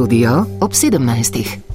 studio ob 17.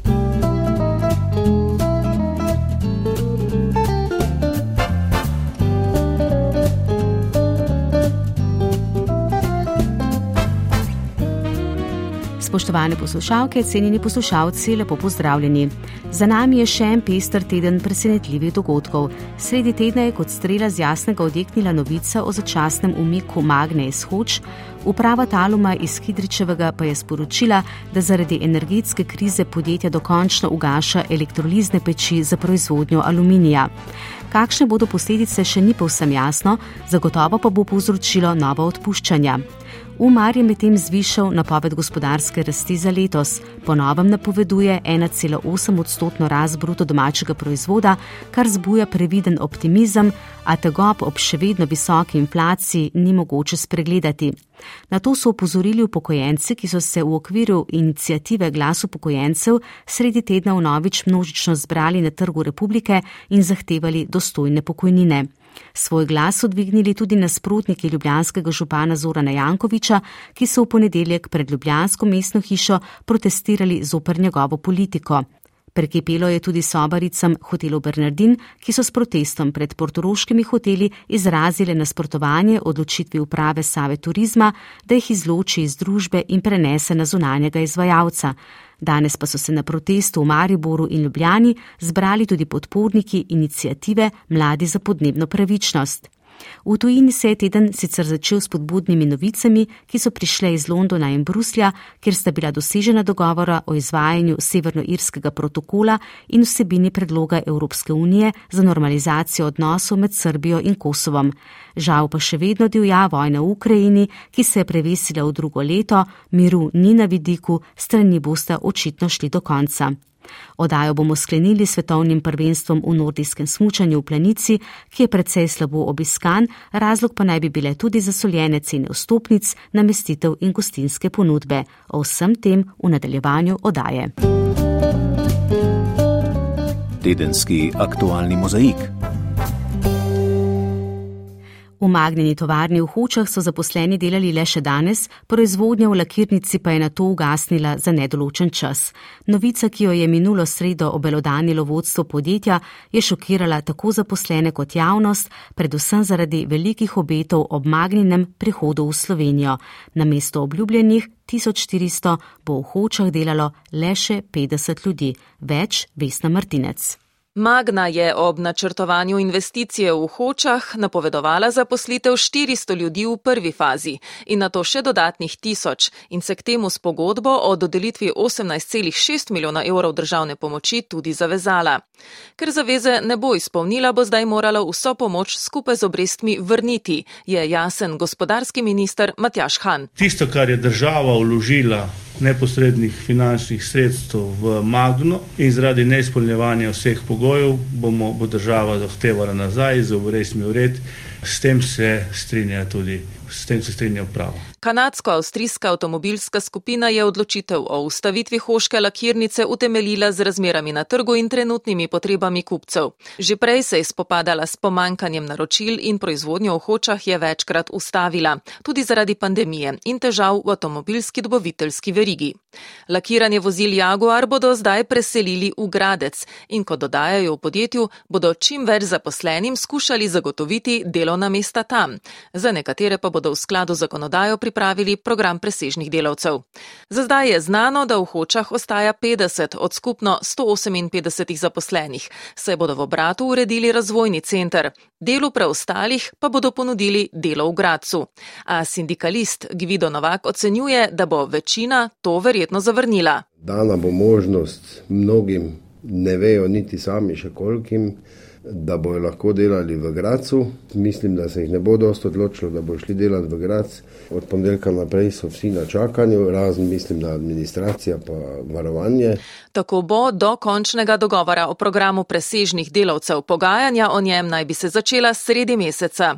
Spoštovane poslušalke, cenjeni poslušalci, lepo pozdravljeni. Za nami je še en pester teden presenetljivih dogodkov. Sredi tedna je kot strela z jasnega odjeknila novica o začasnem umiku Magne iz Hoč, uprava Taluma iz Hidričevega pa je sporočila, da zaradi energetske krize podjetja dokončno ugaša elektrolizne peči za proizvodnjo aluminija. Kakšne bodo posledice, še ni povsem jasno, zagotovo pa bo povzročilo nova odpuščanja. Umar je medtem zvišal napoved gospodarske rasti za letos. Po novem napoveduje 1,8 odstotno rast bruto domačega proizvoda, kar zbuja previden optimizem, a tegob ob še vedno visoki inflaciji ni mogoče spregledati. Na to so upozorili upokojenci, ki so se v okviru inicijative Glas upokojencev sredi tedna v novič množično zbrali na trgu republike in zahtevali dostojne pokojnine. Svoj glas so dvignili tudi nasprotniki ljubljanskega župana Zorana Jankoviča, ki so v ponedeljek pred Ljubljansko mestno hišo protestirali zoper njegovo politiko. Prekipelo je tudi sobaricam hotelu Bernardin, ki so s protestom pred portoroškimi hoteli izrazile nasprotovanje odločitvi uprave Save turizma, da jih izloči iz družbe in prenese na zunanjega izvajalca. Danes pa so se na protestu v Mariboru in Ljubljani zbrali tudi podporniki inicijative Mladi za podnebno pravičnost. V tujini se je teden sicer začel s podbudnimi novicami, ki so prišle iz Londona in Bruslja, kjer sta bila dosežena dogovora o izvajanju severnoirskega protokola in vsebini predloga Evropske unije za normalizacijo odnosov med Srbijo in Kosovom. Žal pa še vedno divja vojna v Ukrajini, ki se je prevesila v drugo leto, miru ni na vidiku, strani boste očitno šli do konca. Odajo bomo sklenili svetovnim prvenstvom v nordijskem smučanju v planici, ki je precej slabo obiskan, razlog pa naj bi bile tudi zasoljene cene vstopnic, namestitev in gostinske ponudbe. O vsem tem v nadaljevanju odaje. Tedenski aktualni mozaik. V Magnini tovarni v Hočah so zaposleni delali le še danes, proizvodnja v lakirnici pa je na to ugasnila za nedoločen čas. Novica, ki jo je minulo sredo obelodanilo vodstvo podjetja, je šokirala tako zaposlene kot javnost, predvsem zaradi velikih obetov ob Magninem prihodu v Slovenijo. Na mesto obljubljenih 1400 bo v Hočah delalo le še 50 ljudi, več Vesna Martinec. Magna je ob načrtovanju investicije v Hočah napovedovala zaposlitev 400 ljudi v prvi fazi in na to še dodatnih tisoč in se k temu s pogodbo o dodelitvi 18,6 milijona evrov državne pomoči tudi zavezala. Ker zaveze ne bo izpolnila, bo zdaj morala vso pomoč skupaj z obrestmi vrniti, je jasen gospodarski minister Matjaš Han. Tisto, kar je država vložila neposrednih finančnih sredstev v Magno in zaradi neizpolnjevanja vseh pogojev bomo, bo država zahtevala nazaj z obrestmi vred. S tem se strinja tudi s tem se strinja uprava. Kanadsko-avstrijska avtomobilska skupina je odločitev o ustavitvi hoške lakirnice utemeljila z razmerami na trgu in trenutnimi potrebami kupcev. Že prej se je spopadala s pomankanjem naročil in proizvodnjo v hočah je večkrat ustavila, tudi zaradi pandemije in težav v avtomobilski dobaviteljski verigi. Lakiranje vozil Jaguar bodo zdaj preselili v Gradec in, kot dodajajo v podjetju, bodo čim več zaposlenim skušali zagotoviti delovna mesta tam. Za nekatere pa bodo v skladu z zakonodajo pripravili program presežnih delavcev. Za zdaj je znano, da v Hočah ostaja 50 od skupno 158 zaposlenih, saj bodo v obratu uredili razvojni center. Delu preostalih pa bodo ponudili delo v Gracu. A sindikalist Gvido Novak ocenjuje, da bo večina to verjetno zavrnila. Dana bo možnost mnogim, ne vejo niti sami še kolkim da bojo lahko delali v Gracu. Mislim, da se jih ne bo dosto odločilo, da bojo šli delati v Grac. Od ponedeljka naprej so vsi na čakanju, razen mislim, da administracija pa varovanje. Tako bo do končnega dogovora o programu presežnih delavcev. Pogajanja o njem naj bi se začela sredi meseca.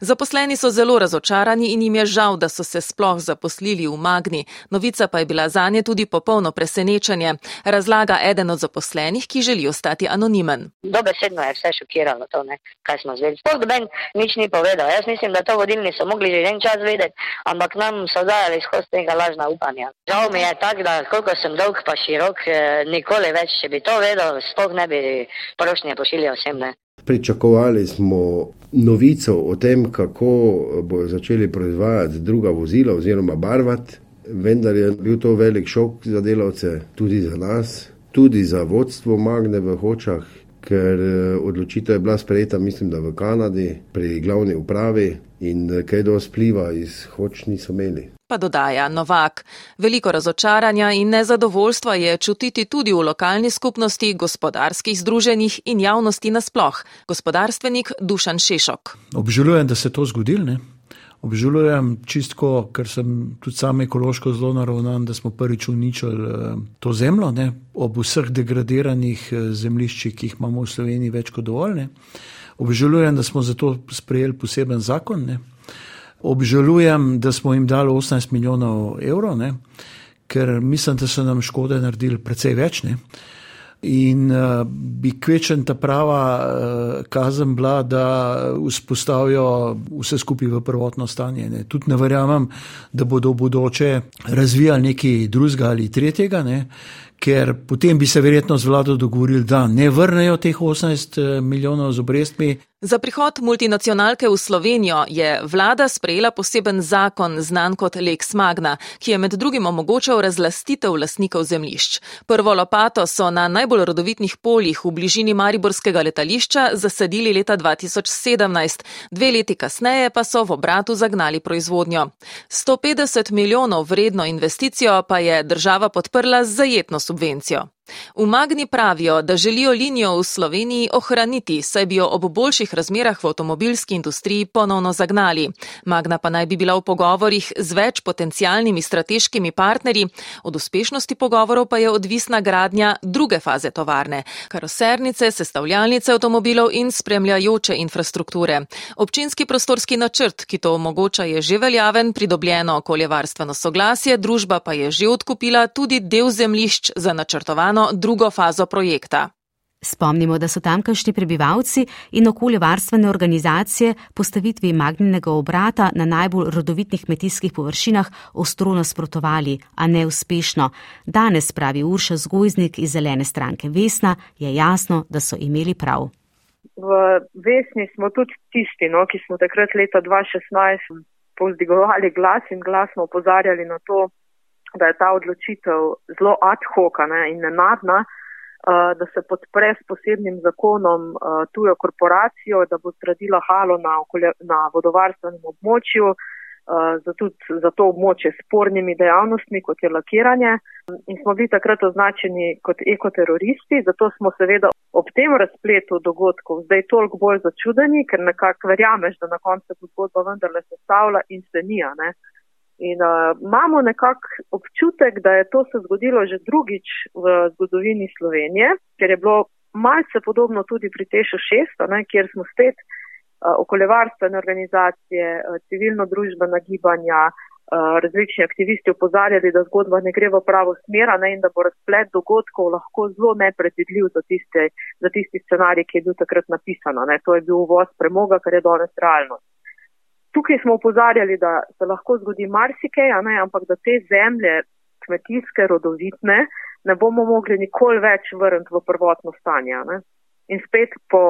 Zaposleni so zelo razočarani in jim je žal, da so se sploh zaposlili v Magni. Novica pa je bila za nje tudi popolno presenečenje. Razlaga eden od zaposlenih, ki želi ostati anonimen. Dobesedno je vse šokiralo to, ne, kaj smo zvedeli. Sploh doben nič ni povedal. Jaz mislim, da to vodilni so mogli že en čas vedeti, ampak nam so dajali skozi tega lažna upanja. Žal mi je tak, da koliko sem dolg pa širok, eh, nikoli več, če bi to vedel, sploh ne bi prošnje pošiljal vsem. Ne. Pričakovali smo novico o tem, kako bodo začeli proizvajati druga vozila oziroma barvati, vendar je bil to velik šok za delavce, tudi za nas, tudi za vodstvo Magne v Hočah, ker eh, odločitev je bila sprejeta, mislim, da v Kanadi, pri glavni upravi in eh, kaj do spliva iz Hoč niso imeli. Pa dodaja Novak. Veliko razočaranja in nezadovoljstva je čutiti tudi v lokalni skupnosti, gospodarskih združenjih in javnosti nasploh. Gospodarstvenik Dušan Šešok. Obžalujem, da se to zgodilo obžalujem čistko, ker sem tudi sam ekološko zelo naravnan, da smo prvič uničili eh, to zemljo, ne? ob vseh degradiranih eh, zemljiščih, ki jih imamo v Sloveniji več kot dovolj. Ne? Obžalujem, da smo zato sprejeli poseben zakon. Ne? Obžalujem, da smo jim dali 18 milijonov evrov, ne? ker mislim, da so nam škode naredili precej več. Ne? In uh, bi kvečen ta prava uh, kazen bila, da vzpostavijo vse skupaj v prvotno stanje. Ne. Tudi ne verjamem, da bodo v bodoče razvijali nekaj drugega ali tretjega, ne. ker potem bi se verjetno z vlado dogovorili, da ne vrnejo teh 18 eh, milijonov z obrestmi. Za prihod multinacionalke v Slovenijo je vlada sprejela poseben zakon, znan kot Lex Magna, ki je med drugim omogočal razlastitev lasnikov zemljišč. Prvo lopato so na najbolj rodovitnih poljih v bližini Mariborskega letališča zasadili leta 2017, dve leti kasneje pa so v obratu zagnali proizvodnjo. 150 milijonov vredno investicijo pa je država podprla z zajetno subvencijo. V Magni pravijo, da želijo linijo v Sloveniji ohraniti, saj bi jo ob boljših razmerah v avtomobilski industriji ponovno zagnali. Magna pa naj bi bila v pogovorih z več potencijalnimi strateškimi partnerji, od uspešnosti pogovorov pa je odvisna gradnja druge faze tovarne - karosernice, sestavljalnice avtomobilov in spremljajoče infrastrukture. Občinski prostorski načrt, ki to omogoča, je že veljaven, pridobljeno okoljevarstveno soglasje, družba pa je že odkupila tudi del zemlišč za načrtovanje načrtovano drugo fazo projekta. Spomnimo, da so tamkajšnji prebivalci in okoljevarstvene organizacije postavitvi magnenega obrata na najbolj rodovitnih kmetijskih površinah ostro nasprotovali, a neuspešno. Danes, pravi Urša Zgojznik iz Zelene stranke Vesna, je jasno, da so imeli prav. V Vesni smo tudi tisti, no, ki smo takrat leta 2016 povzdigovali glas in glasno opozarjali na to, da je ta odločitev zelo ad hoc in nenadna, uh, da se podpre s posebnim zakonom uh, tujo korporacijo, da bo zgradila halo na, okolje, na vodovarstvenem območju, uh, za, tudi, za to območje s spornimi dejavnostmi, kot je lakiranje. In smo bili takrat označeni kot ekoteroristi, zato smo seveda ob tem razpletu dogodkov zdaj toliko bolj začudeni, ker nekako verjameš, da na koncu se zgodba vendarle sestavlja in se nija. Ne? In uh, imamo nekako občutek, da je to se zgodilo že drugič v zgodovini Slovenije, ker je bilo malce podobno tudi pri Tešu 6, ne, kjer smo spet uh, okoljevarstvene organizacije, uh, civilno-družbena gibanja, uh, različni aktivisti upozarjali, da zgodba ne gre v pravo smer ne, in da bo razplet dogodkov lahko zelo nepredvidljiv za, tiste, za tisti scenarij, ki je bil takrat napisan. Ne. To je bil uvoz premoga, kar je danes realnost tukaj smo upozarjali, da se lahko zgodi marsikaj, ampak da te zemlje, kmetijske, rodovitne, ne bomo mogli nikoli več vrniti v prvotno stanje. Ne? In spet po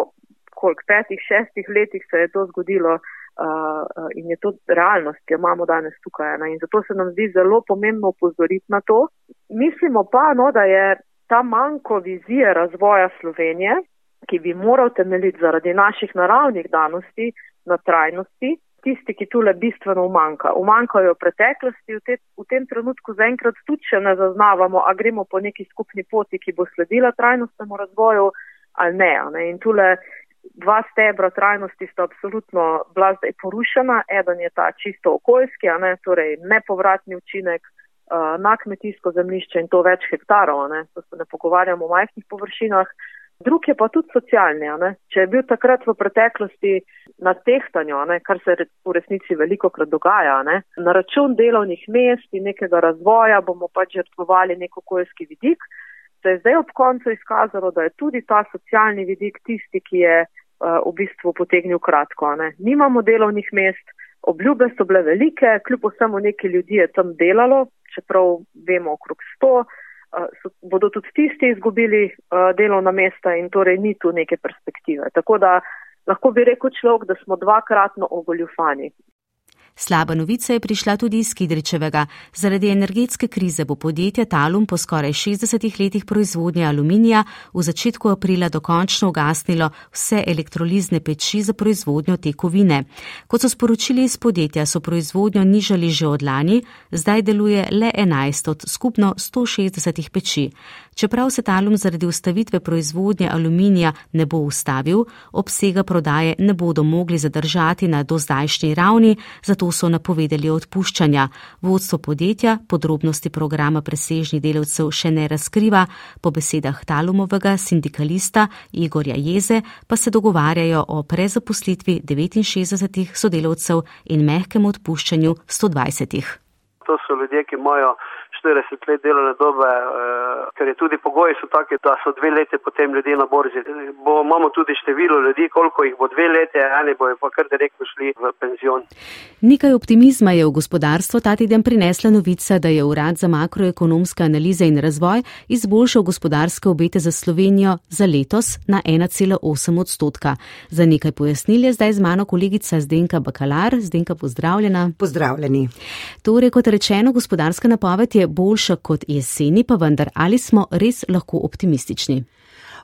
kolik, petih, šestih letih se je to zgodilo uh, in je to realnost, ki jo imamo danes tukaj. Ne? In zato se nam zdi zelo pomembno upozoriti na to. Mislimo pa, no, da je ta manjko vizije razvoja Slovenije, ki bi moral temeljiti zaradi naših naravnih danosti na trajnosti, tisti, ki tule bistveno umanka. Umankajo v preteklosti, v, te, v tem trenutku zaenkrat tudi še ne zaznavamo, a gremo po neki skupni poti, ki bo sledila trajnostnemu razvoju ali ne. ne. In tule dva stebra trajnosti sta absolutno bila zdaj porušena. Eden je ta čisto okoljski, ne, torej nepovratni učinek uh, na kmetijsko zemljišče in to več hektarov, ne. To se ne pogovarjamo o majhnih površinah. Drug je pa tudi socialni. Če je bil takrat v preteklosti na tehtanju, ne, kar se v resnici veliko krat dogaja, ne, na račun delovnih mest in nekega razvoja bomo pač žrtvovali nek okoljski vidik. se je zdaj ob koncu izkazalo, da je tudi ta socialni vidik tisti, ki je uh, v bistvu potegnil kratko. Ne. Nimamo delovnih mest, obljube so bile velike, kljub vsemu neki ljudi je tam delalo, čeprav vemo okrog sto, uh, so, bodo tudi tisti izgubili uh, delovna mesta in torej ni tu neke perspektive. Tako da lahko bi rekel človek, da smo dvakratno ogoljufani. Slaba novica je prišla tudi iz Kidričevega. Zaradi energetske krize bo podjetje Talum po skoraj 60 letih proizvodnje aluminija v začetku aprila dokončno ugasnilo vse elektrolizne peči za proizvodnjo te kovine. Kot so sporočili iz podjetja, so proizvodnjo nižali že od lani, zdaj deluje le 11 od skupno 160 peči. Čeprav se Talum zaradi ustavitve proizvodnje aluminija ne bo ustavil, obsega prodaje ne bodo mogli zadržati na dozdajšnji ravni, zato so napovedali odpuščanja. Vodstvo podjetja podrobnosti programa presežnih delavcev še ne razkriva, po besedah Talumovega sindikalista Igorja Jeze pa se dogovarjajo o prezaposlitvi 69 sodelavcev in mehkem odpuščanju 120. To so ljudje, ki imajo 40 let delovne dobe, eh, ker je tudi pogoji so taki, da so dve leti potem ljudje na borzi. Bo, imamo tudi število ljudi, koliko jih bo dve leti, eni bojo pa kar direktno šli v penzion. Nekaj optimizma je v gospodarstvo ta teden prinesla novica, da je Urad za makroekonomske analize in razvoj izboljšal gospodarske obete za Slovenijo za letos na 1,8 odstotka. Za nekaj pojasnil je zdaj z mano kolegica Zdenka Bakalar. Zdenka, pozdravljena. Pozdravljeni. Torej, kot rečeno, gospodarska napoved je boljša kot jeseni, pa vendar ali smo res lahko optimistični?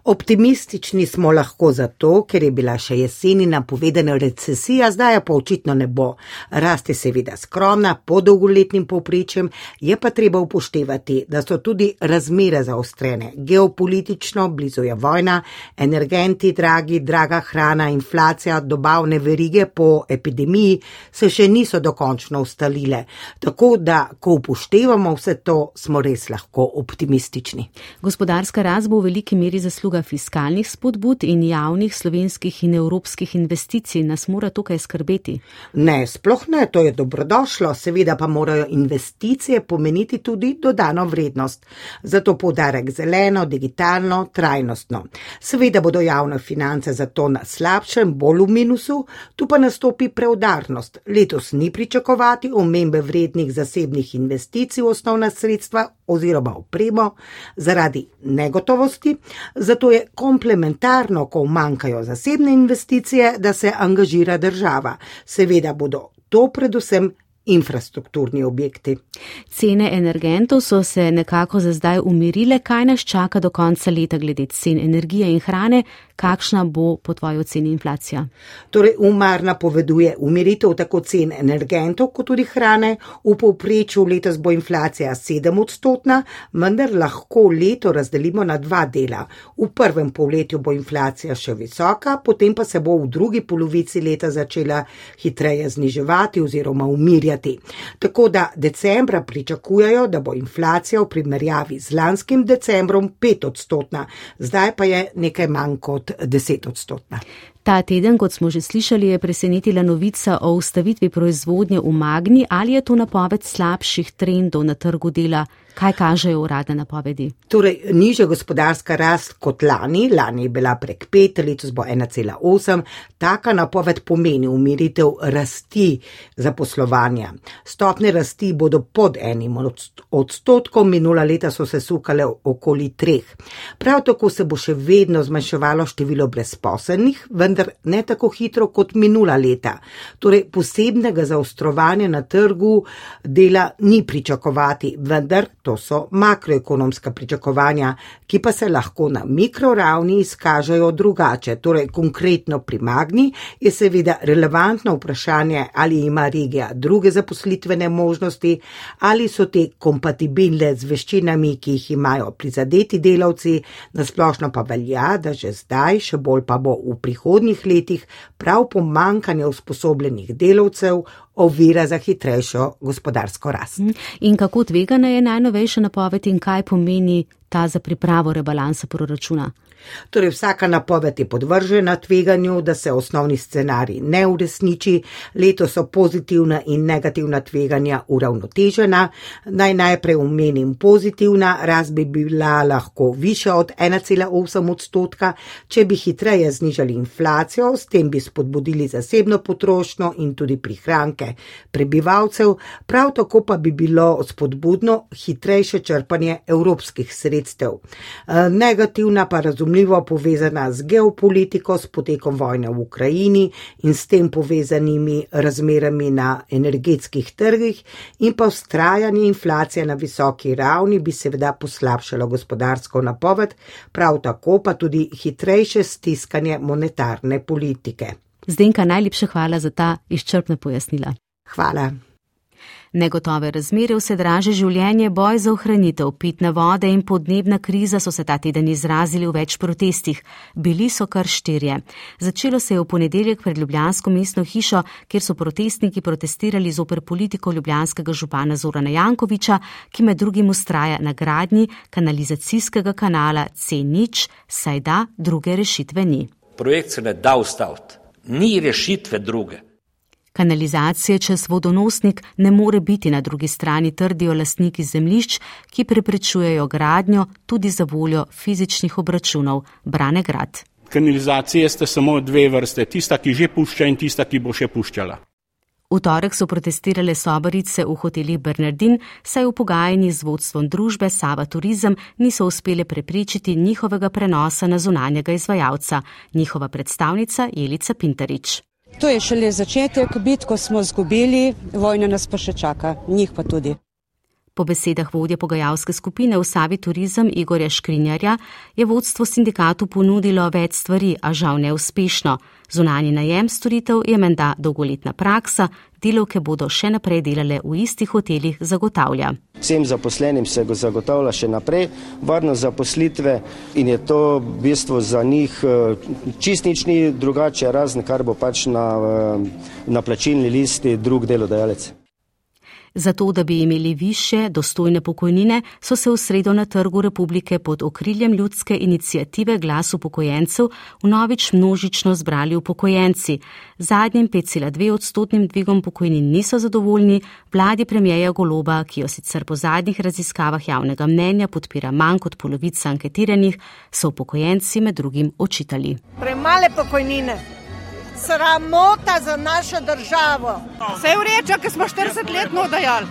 Optimistični smo lahko zato, ker je bila še jeseni napovedana recesija, zdaj pa očitno ne bo. Rast je seveda skromna, pod dolgoletnim povprečjem, je pa treba upoštevati, da so tudi razmere zaostrene. Geopolitično blizu je vojna, energenti dragi, draga hrana, inflacija, dobavne verige po epidemiji se še niso dokončno ustalile. Tako da, ko upoštevamo vse to, smo res lahko optimistični. Gospodarska rast bo v veliki meri zaslužila zasluga fiskalnih spodbud in javnih slovenskih in evropskih investicij nas mora tukaj skrbeti? Ne, sploh ne, to je dobrodošlo, seveda pa morajo investicije pomeniti tudi dodano vrednost. Zato podarek zeleno, digitalno, trajnostno. Seveda bodo javne finance zato na slabšem, bolj v minusu, tu pa nastopi preudarnost. Letos ni pričakovati omembe vrednih zasebnih investicij v osnovna sredstva oziroma opremo zaradi negotovosti, zato je komplementarno, ko manjkajo zasebne investicije, da se angažira država. Seveda bodo to predvsem infrastrukturni objekti. Cene energentov so se nekako za zdaj umirile. Kaj nas čaka do konca leta glede cen energije in hrane? Kakšna bo po tvoji oceni inflacija? Torej, umar napoveduje umiritev tako cen energentov, kot tudi hrane. V povprečju letos bo inflacija 7 odstotna, vendar lahko leto razdelimo na dva dela. V prvem polletju bo inflacija še visoka, potem pa se bo v drugi polovici leta začela hitreje zniževati oziroma umirjati povedati. Tako da decembra pričakujejo, da bo inflacija v primerjavi z lanskim decembrom 5 odstotna, zdaj pa je nekaj manj kot 10 odstotna. Ta teden, kot smo že slišali, je presenetila novica o ustavitvi proizvodnje v Magni ali je to napoved slabših trendov na trgu dela, Kaj kažejo uradne napovedi? Torej, nižja gospodarska rast kot lani, lani je bila prek 5, letos bo 1,8. Taka napoved pomeni umiritev rasti zaposlovanja. Stopne rasti bodo pod enim odstotkom, minula leta so se sukale okoli treh. Prav tako se bo še vedno zmanjševalo število brezposelnih, vendar ne tako hitro kot minula leta. Torej, posebnega zaostrovanja na trgu dela ni pričakovati, vendar to so makroekonomska pričakovanja, ki pa se lahko na mikroravni izkažejo drugače. Torej, konkretno pri Magni je seveda relevantno vprašanje, ali ima regija druge zaposlitvene možnosti, ali so te kompatibilne z veščinami, ki jih imajo prizadeti delavci, nasplošno pa velja, da že zdaj, še bolj pa bo v prihodnjih letih, prav pomankanje usposobljenih delavcev ovira za hitrejšo gospodarsko rast. Mhm. In kako tvegana je najnovejša napoved in kaj pomeni ta za pripravo rebalansa proračuna? Torej vsaka napoved je podvržena tveganju, da se osnovni scenarij ne uresniči, leto so pozitivna in negativna tveganja uravnotežena. Naj najprej omenim pozitivna, rast bi bila lahko više od 1,8 odstotka, če bi hitreje znižali inflacijo, s tem bi spodbudili zasebno potrošnjo in tudi prihranke prebivalcev, prav tako pa bi bilo spodbudno hitrejše črpanje evropskih sredstev. Negativna pa razumljiva razumljivo povezana z geopolitiko, s potekom vojne v Ukrajini in s tem povezanimi razmerami na energetskih trgih, in pa ustrajanje inflacije na visoki ravni bi seveda poslabšalo gospodarsko napoved, prav tako pa tudi hitrejše stiskanje monetarne politike. Zdenka, najlepša hvala za ta izčrpna pojasnila. Hvala. Negotove razmere, vse draže življenje, boj za ohranitev pitne vode in podnebna kriza so se ta teden izrazili v več protestih. Bili so kar štirje. Začelo se je v ponedeljek pred Ljubljansko mestno hišo, kjer so protestniki protestirali zoper politiko ljubljanskega župana Zorana Jankoviča, ki med drugim ustraja na gradnji kanalizacijskega kanala C0, saj da druge rešitve ni. Projekt se ne da ustaviti. Ni rešitve druge. Kanalizacije čez vodonosnik ne more biti na drugi strani, trdijo lastniki zemlišč, ki preprečujejo gradnjo tudi za voljo fizičnih obračunov. Brane grad. Kanalizacije sta samo dve vrste, tista, ki že pušča in tista, ki bo še puščala. V torek so protestirale sobarice v hotelih Bernardin, saj v pogajanji z vodstvom družbe Sava Turizem niso uspele prepričati njihovega prenosa na zunanjega izvajalca, njihova predstavnica Jelica Pintarič. To je šele začetek, bitko smo zgubili, vojna nas pa še čaka, njih pa tudi. Po besedah vodje pogajalske skupine v Savi Turizem Igorja Škrinjarja je vodstvo sindikatu ponudilo več stvari, a žal neuspešno. Zunani najem storitev je menda dolgoletna praksa, delovke bodo še naprej delale v istih hotelih, zagotavlja. Vsem zaposlenim se zagotavlja še naprej varnost zaposlitve in je to v bistvu za njih eh, čist nič ni drugače, razen kar bo pač na, eh, na plačilni listi drug delodajalec. Zato, da bi imeli više, dostojne pokojnine, so se v sredo na trgu republike pod okriljem ljudske inicijative Glas upokojencev v novič množično zbrali upokojenci. Zadnjim 5,2 odstotnim dvigom pokojnin niso zadovoljni, vladi premijeja Goloba, ki jo sicer po zadnjih raziskavah javnega mnenja podpira manj kot polovica anketiranih, so upokojenci med drugim očitali. Premale pokojnine sramota za našo državo. Vse je v redu, ker smo 40 let nodajali.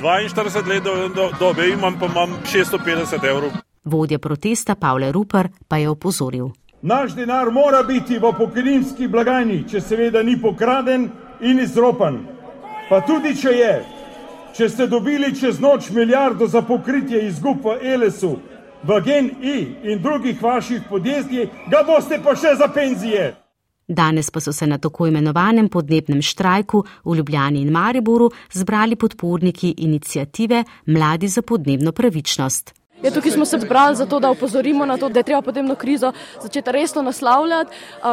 42 let do, do, dobe imam, pa imam 650 evrov. Vodja protesta Pavle Rupar pa je opozoril. Naš denar mora biti v pokojninski blagajni, če seveda ni pokraden in izropan. Pa tudi če je, če ste dobili čez noč milijardo za pokritje izgub v Elesu, v GNI in drugih vaših podjetij, ga boste pa še za penzije. Danes pa so se na tako imenovanem podnebnem štrajku v Ljubljani in Mariboru zbrali podporniki inicijative Mladi za podnebno pravičnost. Ja, tukaj smo se zbrali zato, da opozorimo na to, da je treba podnebno krizo začeti resno naslavljati,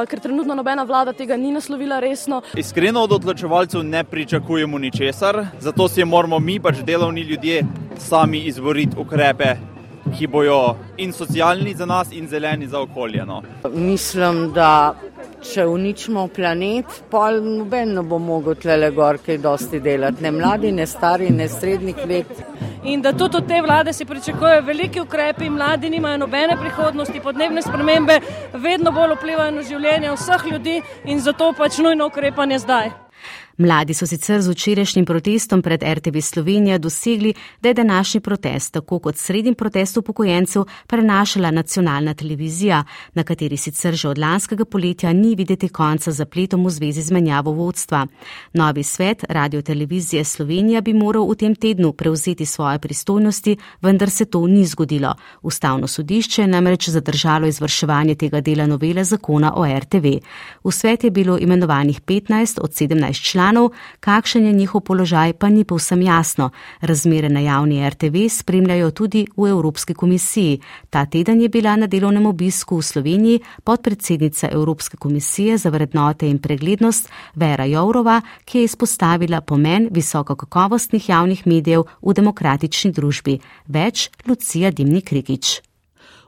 ker trenutno nobena vlada tega ni naslovila resno. Iskreno od odločevalcev ne pričakujemo ničesar, zato si moramo mi, pač delovni ljudje, sami izboriti ukrepe, ki bojo in socialni za nas, in zeleni za okolje. No. Mislim, da če uničimo planet, pa noben ne bo mogel tle gor kaj dosti delati, ne mladi, ne stari, ne srednjih let. In da tudi od te vlade se pričakujejo veliki ukrepi, mladi nimajo nobene prihodnosti, podnebne spremembe vedno bolj vplivajo na življenje vseh ljudi in zato pač nujno ukrepanje zdaj. Mladi so sicer z včerajšnjim protestom pred RTV Slovenija dosegli, da je današnji protest, tako kot srednji protest upokojencev, prenašala nacionalna televizija, na kateri sicer že od lanskega poletja ni videti konca zapletom v zvezi z menjavo vodstva. Novi svet Radio Televizije Slovenija bi moral v tem tednu prevzeti svoje pristojnosti, vendar se to ni zgodilo. Ustavno sodišče je namreč zadržalo izvrševanje tega dela novele zakona o RTV. V svet je bilo imenovanih 15 od 17 članov članov, kakšen je njihov položaj, pa ni povsem jasno. Razmere na javni RTV spremljajo tudi v Evropski komisiji. Ta teden je bila na delovnem obisku v Sloveniji podpredsednica Evropske komisije za vrednote in preglednost Vera Jourova, ki je izpostavila pomen visokokakovostnih javnih medijev v demokratični družbi. Več Lucija Dimnik Rikič.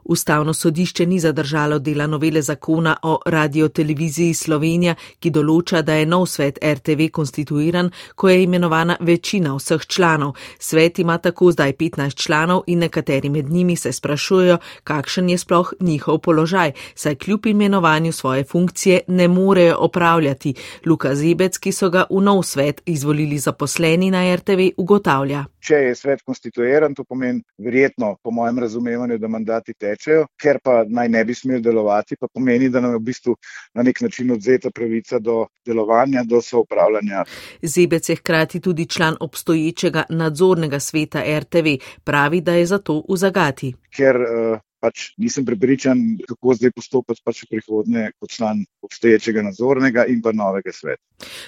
Ustavno sodišče ni zadržalo dela novele zakona o radioteleviziji Slovenija, ki določa, da je nov svet RTV konstituiran, ko je imenovana večina vseh članov. Svet ima tako zdaj 15 članov in nekateri med njimi se sprašujejo, kakšen je sploh njihov položaj, saj kljub imenovanju svoje funkcije ne morejo opravljati. Luka Zebec, ki so ga v nov svet izvolili zaposleni na RTV, ugotavlja. Če je svet konstituiran, to pomeni verjetno, po mojem razumevanju, da mandati tečejo, ker pa naj ne bi smel delovati, pa pomeni, da nam je v bistvu na nek način odzeta pravica do delovanja, do soupravljanja. Zebec je hkrati tudi član obstoječega nadzornega sveta RTV, pravi, da je zato v zagati. Ker uh, pač nisem prepričan, kako zdaj postopati pač v prihodnje kot član obstoječega nadzornega in pa novega sveta.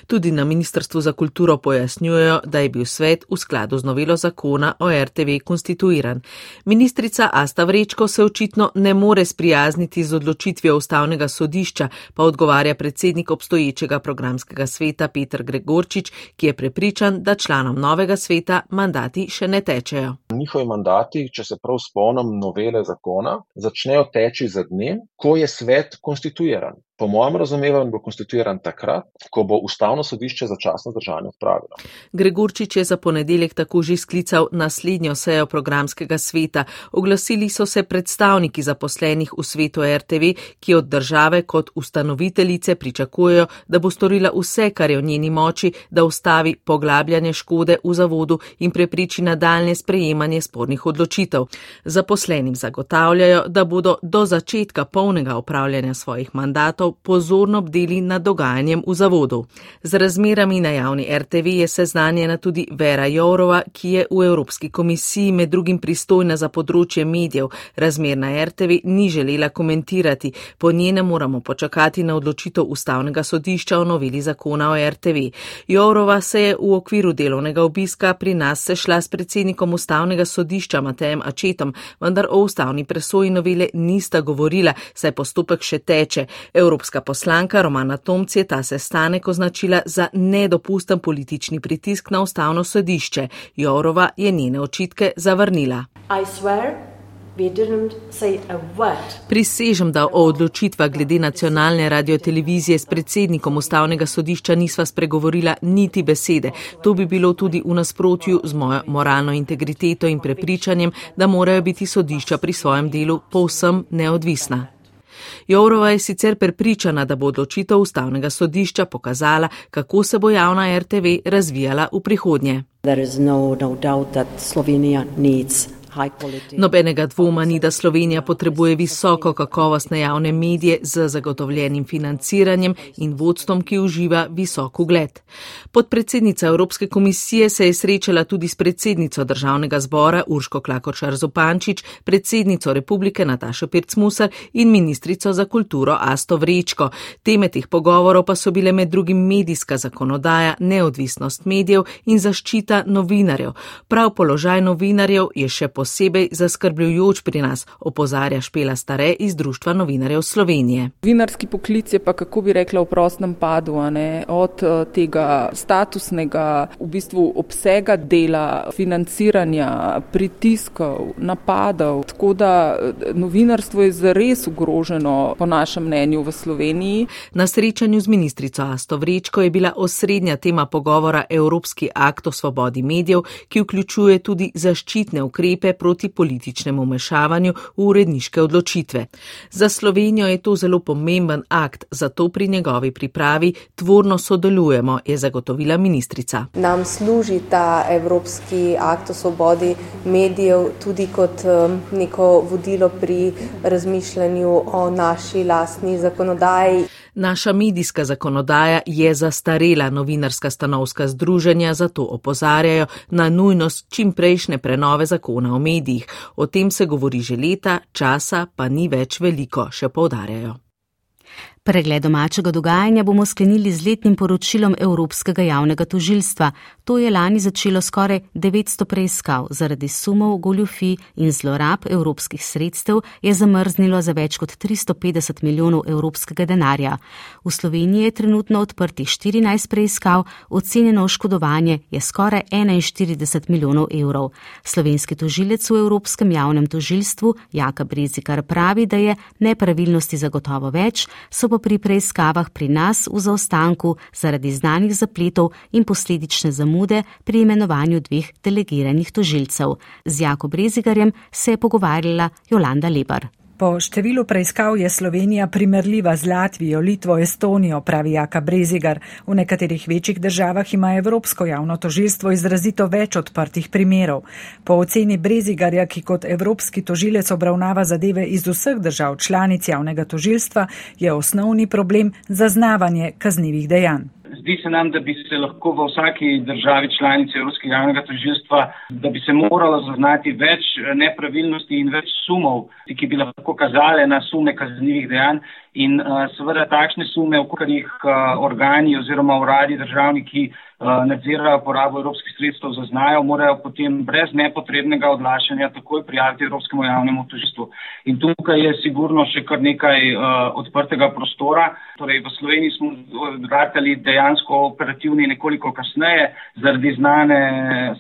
Tudi na Ministrstvu za kulturo pojasnjujejo, da je bil svet v skladu z novelo zakona o RTV konstituiran. Ministrica Asta Vrečko se očitno ne more sprijazniti z odločitvijo ustavnega sodišča, pa odgovarja predsednik obstoječega programskega sveta Petr Gregorčič, ki je prepričan, da članom novega sveta mandati še ne tečejo. Njihovi mandati, če se prav spomnim novele zakona, začnejo teči za dnem, ko je svet konstituiran. Po mojem razumevanju bo konstituiran takrat, ko bo ustavno sodišče začasno zdržanje odpravilo. Gregorčič je za ponedeljek tako že sklical naslednjo sejo programskega sveta. Oglasili so se predstavniki zaposlenih v svetu RTV, ki od države kot ustanoviteljice pričakujejo, da bo storila vse, kar je v njeni moči, da ustavi poglabljanje škode v zavodu in prepriči nadaljne sprejemanje spornih odločitev. Zaposlenim zagotavljajo, da bodo do začetka polnega upravljanja svojih mandatov pozorno bdeli nad dogajanjem v zavodu. Z razmerami na javni RTV je seznanjena tudi Vera Jourova, ki je v Evropski komisiji med drugim pristojna za področje medijev. Razmer na RTV ni želela komentirati. Po njenem moramo počakati na odločitev ustavnega sodišča o noveli zakona o RTV. Jourova se je v okviru delovnega obiska pri nas sešla s predsednikom ustavnega sodišča Matejem Ačetom, vendar o ustavni presoji novele nista govorila, saj postopek še teče. Evropska poslanka Romana Tomc je ta sestanek označila za nedopusten politični pritisk na ustavno sodišče. Jourova je njene očitke zavrnila. Prisežem, da o odločitvah glede nacionalne radiotelevizije s predsednikom ustavnega sodišča nisva spregovorila niti besede. To bi bilo tudi v nasprotju z mojo moralno integriteto in prepričanjem, da morajo biti sodišča pri svojem delu povsem neodvisna. Jourova je sicer prepričana, da bo odločitev ustavnega sodišča pokazala, kako se bo javna RTV razvijala v prihodnje. No, no Nobenega dvoma ni, da Slovenija potrebuje visoko kakovostne javne medije z zagotovljenim financiranjem in vodstvom, ki uživa visok ugled. Podpredsednica Evropske komisije se je srečala tudi s predsednico državnega zbora Urško Klakočar Zupančič, predsednico republike Natašo Pircmusar in ministrico za kulturo Asto Vrečko. Teme teh pogovorov pa so bile med drugim medijska zakonodaja, neodvisnost medijev in zaščita novinarjev. Prav položaj novinarjev je še posebej posebej zaskrbljujoč pri nas, opozarja Špela Stare iz Društva novinarjev Slovenije. Vinarski poklic je pa, kako bi rekla, v prostem padu, od eh, tega statusnega v bistvu obsega dela, financiranja, pritiskov, napadov. Tako da eh, novinarstvo je zares ogroženo, po našem mnenju, v Sloveniji. Na srečanju z ministrico Asto Vrečko je bila osrednja tema pogovora Evropski akt o svobodi medijev, ki vključuje tudi zaščitne ukrepe proti političnemu mešavanju v uredniške odločitve. Za Slovenijo je to zelo pomemben akt, zato pri njegovi pripravi tvorno sodelujemo, je zagotovila ministrica. Nam služi ta Evropski akt o svobodi medijev tudi kot um, neko vodilo pri razmišljanju o naši lastni zakonodaji. Naša medijska zakonodaja je zastarela, novinarska stanovska združenja zato opozarjajo na nujnost čimprejšnje prenove zakona o medijih. O tem se govori že leta, časa pa ni več veliko, še povdarjajo. Pregled domačega dogajanja bomo sklenili z letnim poročilom Evropskega javnega tožilstva. To je lani začelo skoraj 900 preiskav zaradi sumov, goljufi in zlorab evropskih sredstev, je zamrznilo za več kot 350 milijonov evropskega denarja. V Sloveniji je trenutno odprtih 14 preiskav, ocenjeno oškodovanje je skoraj 41 milijonov evrov. Slovenski tožilec v Evropskem javnem tožilstvu Jaka Brezikar pravi, da je nepravilnosti zagotovo več, pa pri preiskavah pri nas v zaostanku zaradi znanih zapletov in posledične zamude pri imenovanju dveh delegiranih tožilcev. Z Jako Brezigarjem se je pogovarjala Jolanda Lebar. Po številu preiskav je Slovenija primerljiva z Latvijo, Litvo, Estonijo, pravi Jaka Brezigar. V nekaterih večjih državah ima Evropsko javno tožilstvo izrazito več odprtih primerov. Po oceni Brezigarja, ki kot evropski tožilec obravnava zadeve iz vseh držav članic javnega tožilstva, je osnovni problem zaznavanje kaznjivih dejanj. Zdi se nam, da bi se lahko v vsaki državi članici Evropskega javnega tožilstva, da bi se moralo zaznati več nepravilnosti in več sumov, ki bi lahko kazale na sume kaznjivih dejanj in uh, seveda takšne sume, v katerih uh, organi oziroma uradi državni, ki uh, nadzirajo porabo evropskih sredstev, zaznajo, morajo potem brez nepotrebnega odlašanja takoj prijaviti Evropskemu javnemu tožilstvu. In tukaj je sigurno še kar nekaj uh, odprtega prostora. Torej, v Sloveniji smo vrtali dejansko operativni nekoliko kasneje zaradi znane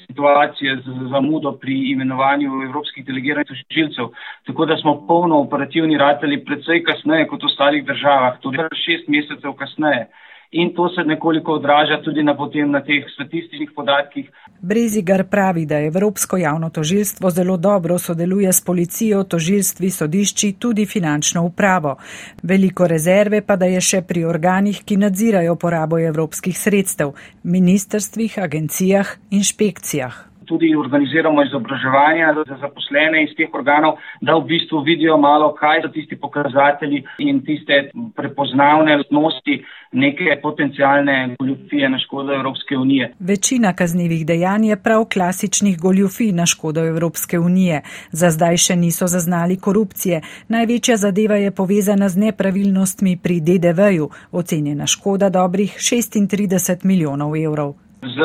situacije z zamudo pri imenovanju evropskih delegiranih tožilcev. Tako da smo polno operativni ratali predvsej kasneje kot ostali ostalih državah, tudi šest mesecev kasneje. In to se nekoliko odraža tudi na, potem, na teh statističnih podatkih. Brezigar pravi, da Evropsko javno tožilstvo zelo dobro sodeluje s policijo, tožilstvi, sodišči, tudi finančno upravo. Veliko rezerve pa da je še pri organih, ki nadzirajo porabo evropskih sredstev, ministrstvih, agencijah, inšpekcijah tudi organiziramo izobraževanja za zaposlene iz teh organov, da v bistvu vidijo malo, kaj so tisti pokazatelji in tiste prepoznavne lastnosti neke potencijalne goljufije na škodo Evropske unije. Večina kaznjivih dejanj je prav klasičnih goljufij na škodo Evropske unije. Za zdaj še niso zaznali korupcije. Največja zadeva je povezana z nepravilnostmi pri DDV-ju, ocenjena škoda dobrih 36 milijonov evrov z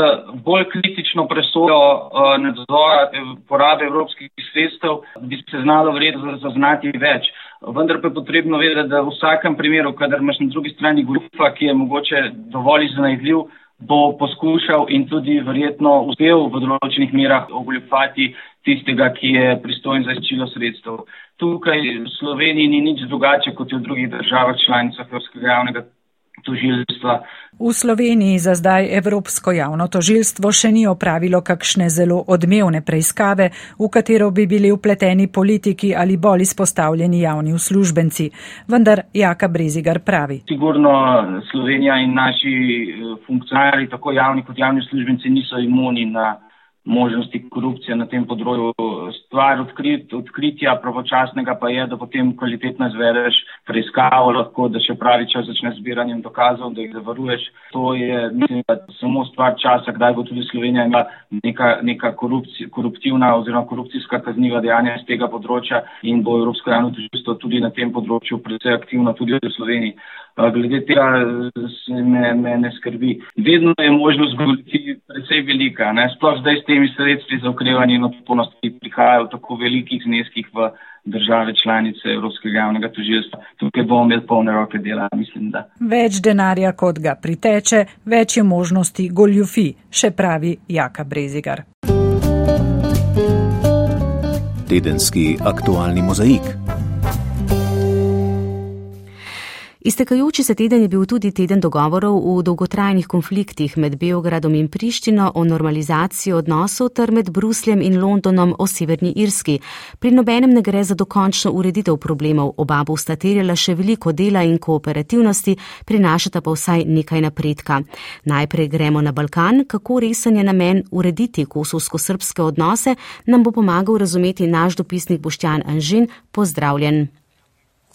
bolj kritično presojo uh, nadzora porabe evropskih sredstev bi se znalo vredno zaznati več. Vendar pa je potrebno vedeti, da v vsakem primeru, kadar imaš na drugi strani grupa, ki je mogoče dovolj iznajdljiv, bo poskušal in tudi verjetno uspel v določenih merah ogoljufati tistega, ki je pristojen za izčilo sredstev. Tukaj v Sloveniji ni nič drugače kot v drugih državah članicah Evropskega javnega tožilstva. V Sloveniji za zdaj Evropsko javno tožilstvo še ni opravilo kakšne zelo odmevne preiskave, v katero bi bili upleteni politiki ali bolj izpostavljeni javni uslužbenci. Vendar Jaka Brezigar pravi. Sigurno Slovenija in naši eh, funkcionarji, tako javni kot javni uslužbenci, niso imuni na možnosti korupcije na tem področju. Stvar odkrit, odkritja pravočasnega pa je, da potem kvalitetno izvedeš preiskavo, lahko da še pravi čas začne zbiranjem dokazov, da jih zavaruješ. To je mislim, samo stvar časa, kdaj bo tudi Slovenija imela neka, neka koruptivna oziroma korupcijska kazniva dejanja iz tega področja in bo Evropsko javno tožilstvo tudi na tem področju predvsej aktivno tudi v Sloveniji. Glede tega me, me ne skrbi. Vedno je možnost goljufij precej velika, ne? sploh zdaj s temi sredstvi za okrevanje in odpornost, ki prihajajo v tako velikih zneskih v države članice Evropskega javnega tožilstva. Tukaj bomo imeli polne roke dela, mislim, da. Več denarja, kot ga priteče, več je možnosti goljufij, še pravi Jaka Brezigar. Tedenski aktualni mozaik. Iztekajoči se teden je bil tudi teden dogovorov v dolgotrajnih konfliktih med Beogradom in Prištino o normalizaciji odnosov ter med Brusljem in Londonom o Severni Irski. Pri nobenem ne gre za dokončno ureditev problemov, oba bosta terjala še veliko dela in kooperativnosti, prinašata pa vsaj nekaj napredka. Najprej gremo na Balkan, kako resen je namen urediti kosovsko-srpske odnose, nam bo pomagal razumeti naš dopisnik Boštjan Anžin. Pozdravljen.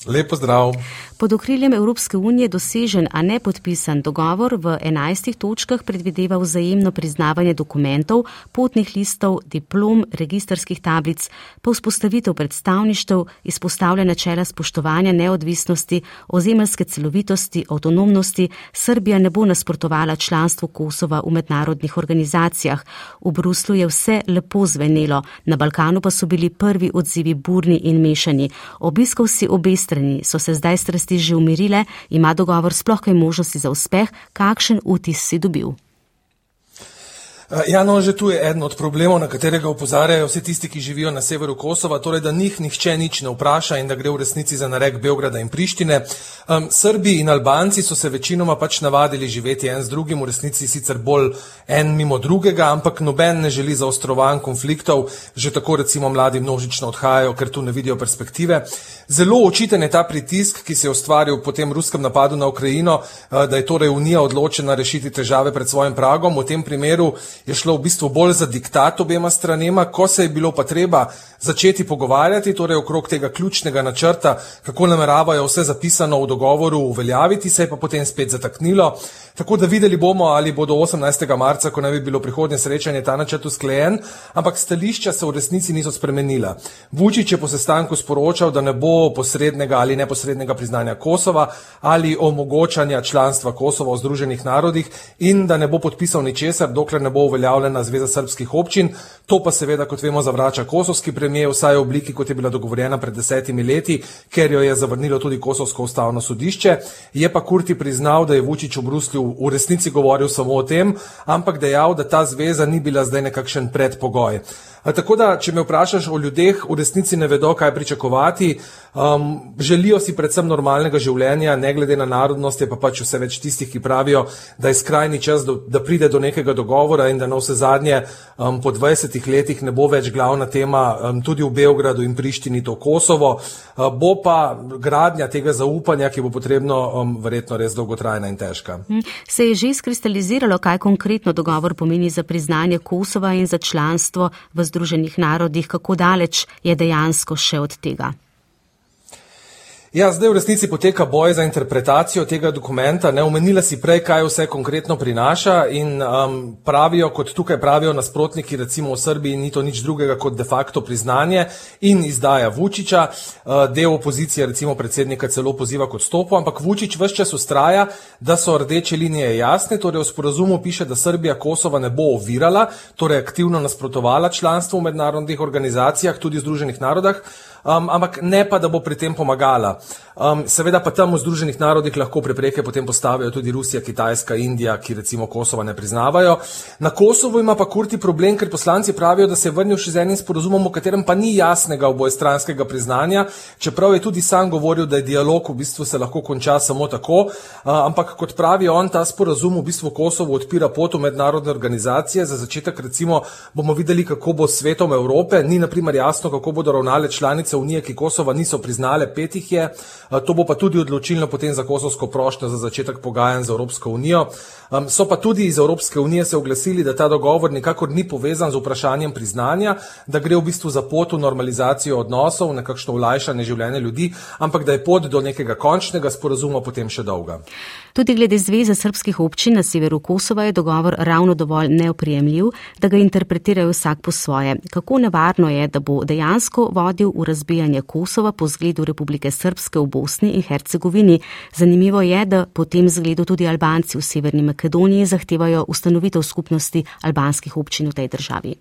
Lepo zdrav. Pod okriljem Evropske unije dosežen, a ne podpisan dogovor v enajstih točkah predvideva vzajemno priznavanje dokumentov, potnih listov, diplom, registrskih tablic, pa vzpostavitev predstavništev, izpostavlja načela spoštovanja neodvisnosti, ozemeljske celovitosti, avtonomnosti. Srbija ne bo nasprotovala članstvu Kosova v mednarodnih organizacijah. V Bruslu je vse lepo zvenelo, na Balkanu pa so bili prvi odzivi burni in mešani. Obiskal si obe strani, so se zdaj strasti že umirile, ima dogovor sploh kaj možnosti za uspeh, kakšen vtis si dobil? Eh, ja, no, že tu je eden od problemov, na katerega upozarjajo vsi tisti, ki živijo na severu Kosova, torej da njih nihče nič ne vpraša in da gre v resnici za narek Beograda in Prištine. Um, Srbi in Albanci so se večinoma pač navadili živeti en z drugim, v resnici sicer bolj en mimo drugega, ampak noben ne želi zaostrovanj konfliktov, že tako recimo mladi množično odhajajo, ker tu ne vidijo perspektive. Zelo očiten je ta pritisk, ki se je ustvaril po tem ruskem napadu na Ukrajino, uh, da je torej Unija odločena rešiti težave pred svojim pragom. V tem primeru je šlo v bistvu bolj za diktat obema stranema, ko se je bilo pa treba začeti pogovarjati, torej okrog tega ključnega načrta, kako nameravajo vse zapisano v dogovoru uveljaviti, se je pa potem spet zataknilo. Tako da videli bomo, ali bo do 18. marca, ko naj bi bilo prihodnje srečanje, ta načrt usklejen, ampak stališča se v resnici niso spremenila. Vučić je po sestanku sporočal, da ne bo posrednega ali neposrednega priznanja Kosova ali omogočanja članstva Kosova v Združenih narodih in da ne bo podpisal ničesar, dokler ne bo uveljavljena Zveza srpskih občin. To pa seveda, kot vemo, zavrača kosovski premijer, vsaj v obliki, kot je bila dogovorjena pred desetimi leti, ker jo je zavrnilo tudi Kosovsko ustavno sodišče. Je pa Kurti priznal, da je Vučić v Bruslju v resnici govoril samo o tem, ampak dejal, da ta zveza ni bila zdaj nekakšen predpogoj. Tako da, če me vprašaš o ljudeh, v resnici ne vedo, kaj pričakovati. Um, želijo si predvsem normalnega življenja, ne glede na narodnost, je pa pač vse več tistih, ki pravijo, da je skrajni čas, do, da pride do nekega dogovora in da na vse zadnje um, po 20 letih ne bo več glavna tema um, tudi v Beogradu in Prištini to Kosovo. Uh, bo pa gradnja tega zaupanja, ki bo potrebno um, verjetno res dolgotrajna in težka. Hm. Se je že skristaliziralo, kaj konkretno dogovor pomeni za priznanje Kosova in za članstvo v? Združenih narodih, kako daleč je dejansko še od tega? Ja, zdaj v resnici poteka boj za interpretacijo tega dokumenta. Ne omenila si prej, kaj vse konkretno prinaša in um, pravijo, kot tukaj pravijo nasprotniki, recimo v Srbiji, ni to nič drugega kot de facto priznanje in izdaja Vučiča. Uh, del opozicije, recimo predsednika, celo poziva kot stopu, ampak Vučič vse čas ustraja, da so rdeče linije jasne. Torej v sporazumu piše, da Srbija Kosova ne bo ovirala, torej aktivno nasprotovala članstvu v mednarodnih organizacijah, tudi Združenih narodah um, ampak ne pa, da bo pri tem pomagala. Um, seveda pa tam v Združenih narodih lahko prepreke potem postavijo tudi Rusija, Kitajska, Indija, ki recimo Kosova ne priznavajo. Na Kosovo ima pa Kurti problem, ker poslanci pravijo, da se je vrnil še z enim sporozumom, v katerem pa ni jasnega obojestranskega priznanja, čeprav je tudi sam govoril, da je dialog v bistvu se lahko konča samo tako, uh, ampak kot pravi on, ta sporozum v bistvu Kosovo odpira pot v mednarodne organizacije. Za začetek recimo bomo videli, kako bo svetom Evrope, ni naprimer jasno, kako bodo ravnale članice Unije, ki Kosova niso priznale, petih je. To bo pa tudi odločilno potem za kosovsko prošnjo za začetek pogajanj z Evropsko unijo. So pa tudi iz Evropske unije se oglasili, da ta dogovor nikakor ni povezan z vprašanjem priznanja, da gre v bistvu za pot v normalizacijo odnosov, nekakšno ulajšanje življenja ljudi, ampak da je pot do nekega končnega sporazuma potem še dolga. Tudi glede Zveze srpskih občin na severu Kosova je dogovor ravno dovolj neoprijemljiv, da ga interpretirajo vsak po svoje. Kako nevarno je, da bo dejansko vodil v razbijanje Kosova po zgledu Republike Srpske v Bosni in Hercegovini? Zanimivo je, da po tem zgledu tudi Albanci v Severni Makedoniji zahtevajo ustanovitev skupnosti albanskih občin v tej državi.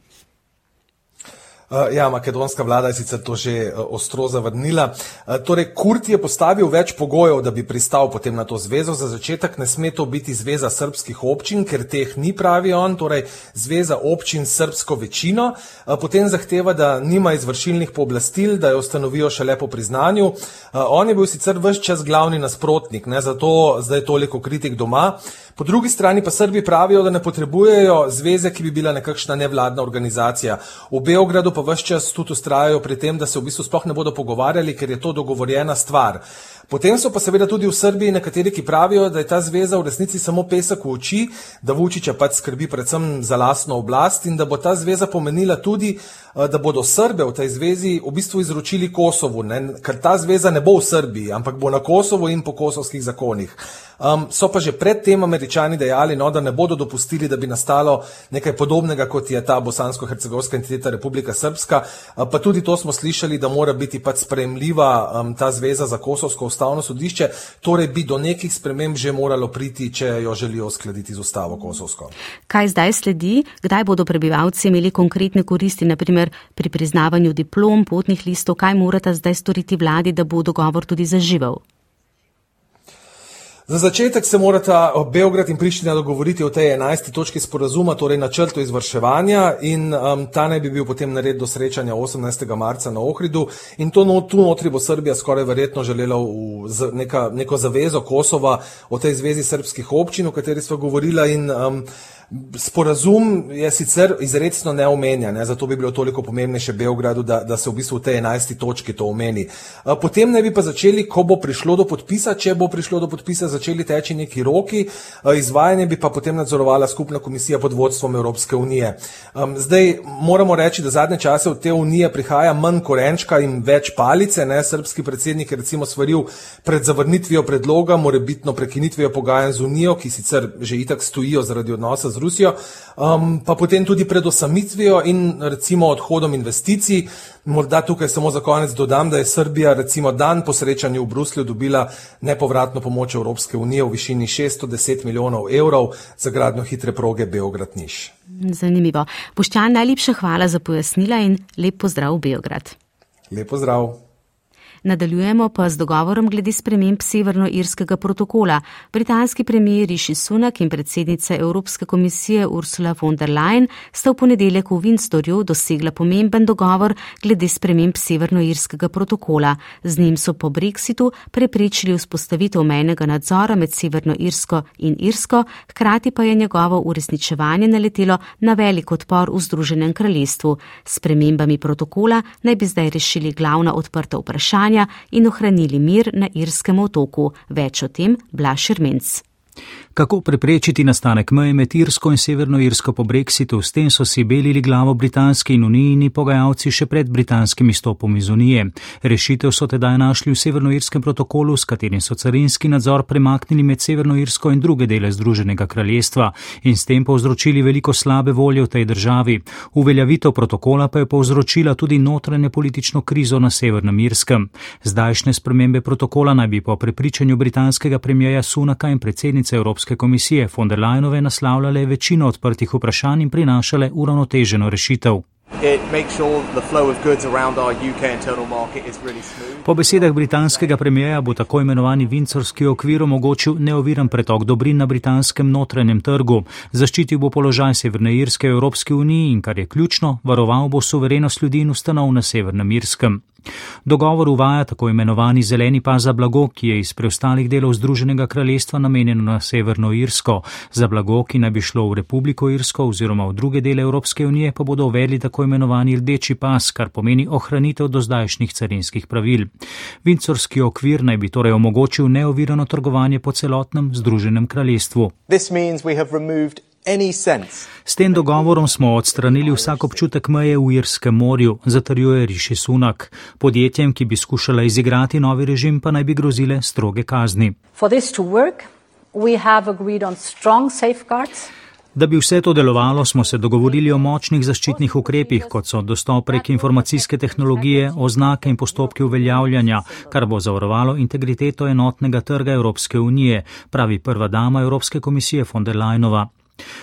Eh, ja, makedonska vlada je sicer to že eh, ostro zavrnila. Eh, torej, Kurt je postavil več pogojev, da bi pristal potem na to zvezo. Za začetek ne sme to biti zveza srpskih občin, ker teh ni, pravi on, torej zveza občin s srpsko večino. Potem zahteva, da nima izvršilnih pooblastil, da jo ustanovijo šele po priznanju. On je bil sicer vse čas glavni nasprotnik, ne, zato zdaj toliko kritik doma. Po drugi strani pa Srbi pravijo, da ne potrebujejo zveze, ki bi bila nekakšna nevladna organizacija. V Beogradu pa vse čas tudi ustrajajo pri tem, da se v bistvu sploh ne bodo pogovarjali, ker je to dogovorjena stvar. Potem so pa seveda tudi v Srbiji nekateri, ki pravijo, da je ta zveza v resnici samo pesek v oči, da Vučića pač skrbi predvsem za lastno oblast in da bo ta zveza pomenila tudi, da bodo Srbe v tej zvezi v bistvu izročili Kosovu, ne? ker ta zveza ne bo v Srbiji, ampak bo na Kosovu in po kosovskih zakonih. Um, so pa že predtem američani dejali, no, da ne bodo dopustili, da bi nastalo nekaj podobnega, kot je ta bosansko-hercegovska entiteta Republika Srpska. Uh, pa tudi to smo slišali, da mora biti pač spremljiva um, ta zveza za kosovsko ustavno sodišče, torej bi do nekih sprememb že moralo priti, če jo želijo uskladiti z ustavo kosovsko. Kaj zdaj sledi? Kdaj bodo prebivalci imeli konkretne koristi, naprimer pri priznavanju diplom, potnih listov, kaj morata zdaj storiti vladi, da bo dogovor tudi zaživel? Za začetek se morata Beograd in Priština dogovoriti o tej 11. točki sporazuma, torej načrtu izvrševanja in um, ta naj bi bil potem nared do srečanja 18. marca na Ohridu in to no, tu notri bo Srbija skoraj verjetno želela v, z, neka, neko zavezo Kosova o tej zvezi srpskih občin, o kateri smo govorila in um, Sporazum je sicer izredno ne omenja, ne, zato bi bilo toliko pomembnejše Beogradu, da, da se v bistvu v tej enajsti točki to omeni. Potem ne bi pa začeli, ko bo prišlo do podpisa, če bo prišlo do podpisa, začeli teči neki roki, izvajanje bi pa potem nadzorovala skupna komisija pod vodstvom Evropske unije. Zdaj moramo reči, da zadnje čase v te unije prihaja manj korenčka in več palice. Ne. Srpski predsednik je recimo svaril pred zavrnitvijo predloga, morebitno prekinitvijo pogajanj z unijo, ki sicer že itak stojijo zaradi odnosa z Rusijo, um, pa potem tudi pred osamitvijo in recimo odhodom investicij. Morda tukaj samo za konec dodam, da je Srbija recimo dan po srečanju v Bruslju dobila nepovratno pomoč Evropske unije v višini 610 milijonov evrov za gradnjo hitre proge Beograd-Niš. Zanimivo. Poščan, najlepša hvala za pojasnila in lep pozdrav v Beograd. Lep pozdrav. Nadaljujemo pa z dogovorom glede sprememb Severnoirskega protokola. Britanski premijer Rishi Sunak in predsednica Evropske komisije Ursula von der Leyen sta v ponedeljek v Winstorju dosegla pomemben dogovor glede sprememb Severnoirskega protokola. Z njim so po Brexitu preprečili vzpostavitev mejnega nadzora med Severnoirsko in Irsko, hkrati pa je njegovo uresničevanje naletelo na velik odpor v Združenem kraljestvu. S spremembami protokola naj bi zdaj rešili glavna odprta vprašanja in ohranili mir na irskem otoku. Več o tem Blaš Rmenc. Kako preprečiti nastanek meje med Irsko in Severno Irsko po Brexitu, s tem so si belili glavo britanski in unijni pogajalci še pred britanskim izstopom iz unije. Rešitev so tedaj našli v Severnoirskem protokolu, s katerim so carinski nadzor premaknili med Severno Irsko in druge dele Združenega kraljestva in s tem povzročili veliko slabe volje v tej državi. Uveljavitev protokola pa je povzročila tudi notranje politično krizo na Severnem Irskem. Zdajšnje spremembe protokola naj bi po prepričanju britanskega premijeja Sunaka in predsednice Evropske Evropske komisije von der Leyenove naslavljale večino odprtih vprašanj in prinašale uravnoteženo rešitev. Po besedah britanskega premijeja bo tako imenovani Vincorski okvir omogočil neoviran pretok dobrin na britanskem notranjem trgu, zaščitil bo položaj Severne Irske v Evropski uniji in, kar je ključno, varoval bo suverenost ljudi in ustanov na Severnem Irskem. Dogovor uvaja tako imenovani zeleni pas za blago, ki je iz preostalih delov Združenega kraljestva namenjeno na Severno Irsko. Za blago, ki naj bi šlo v Republiko Irsko oziroma v druge dele Evropske unije, pa bodo uvedli tako imenovani rdeči pas, kar pomeni ohranitev do zdajšnjih carinskih pravil. Vincorski okvir naj bi torej omogočil neovirano trgovanje po celotnem Združenem kraljestvu. S tem dogovorom smo odstranili vsak občutek meje v Irskem morju, zatrjuje Riši Sunak. Podjetjem, ki bi skušala izigrati novi režim, pa naj bi grozile stroge kazni. Da bi vse to delovalo, smo se dogovorili o močnih zaščitnih ukrepih, kot so dostop prek informacijske tehnologije, oznake in postopki uveljavljanja, kar bo zavarovalo integriteto enotnega trga Evropske unije, pravi prva dama Evropske komisije von der Leinova.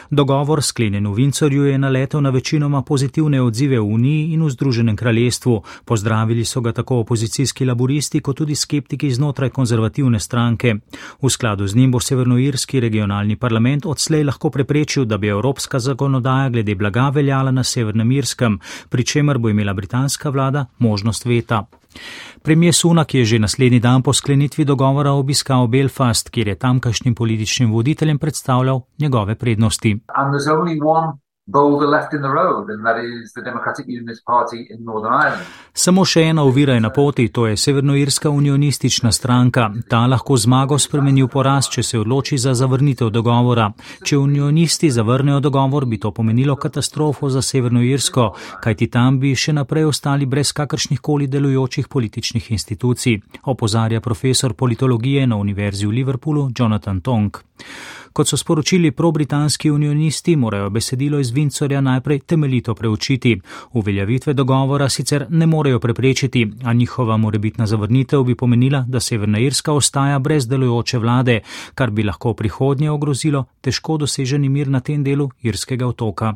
Dogovor sklenjen v Vincorju je naletel na večinoma pozitivne odzive v Uniji in v Združenem kraljestvu. Pozdravili so ga tako opozicijski laboristi, kot tudi skeptiki znotraj konzervativne stranke. V skladu z njim bo Severnoirski regionalni parlament odslej lahko preprečil, da bi evropska zakonodaja glede blaga veljala na Severnem Irskem, pri čemer bo imela britanska vlada možnost veta. Premijer Sunak je že naslednji dan po sklenitvi dogovora obiskal Belfast, kjer je tamkajšnjim političnim voditeljem predstavljal njegove prednosti. Samo še ena ovira je na poti, to je Severnoirska unionistična stranka. Ta lahko zmago spremeni v poraz, če se odloči za zavrnitev dogovora. Če unionisti zavrnejo dogovor, bi to pomenilo katastrofo za Severnoirsko, kajti tam bi še naprej ostali brez kakršnih koli delujočih političnih institucij, opozarja profesor politologije na Univerzi v Liverpoolu Jonathan Tong. Kot so sporočili pro-britanski unionisti, morajo besedilo iz Vincorja najprej temeljito preučiti. Uveljavitve dogovora sicer ne morejo preprečiti, a njihova morebitna zavrnitev bi pomenila, da Severna Irska ostaja brez delujoče vlade, kar bi lahko v prihodnje ogrozilo težko doseženi mir na tem delu irskega otoka.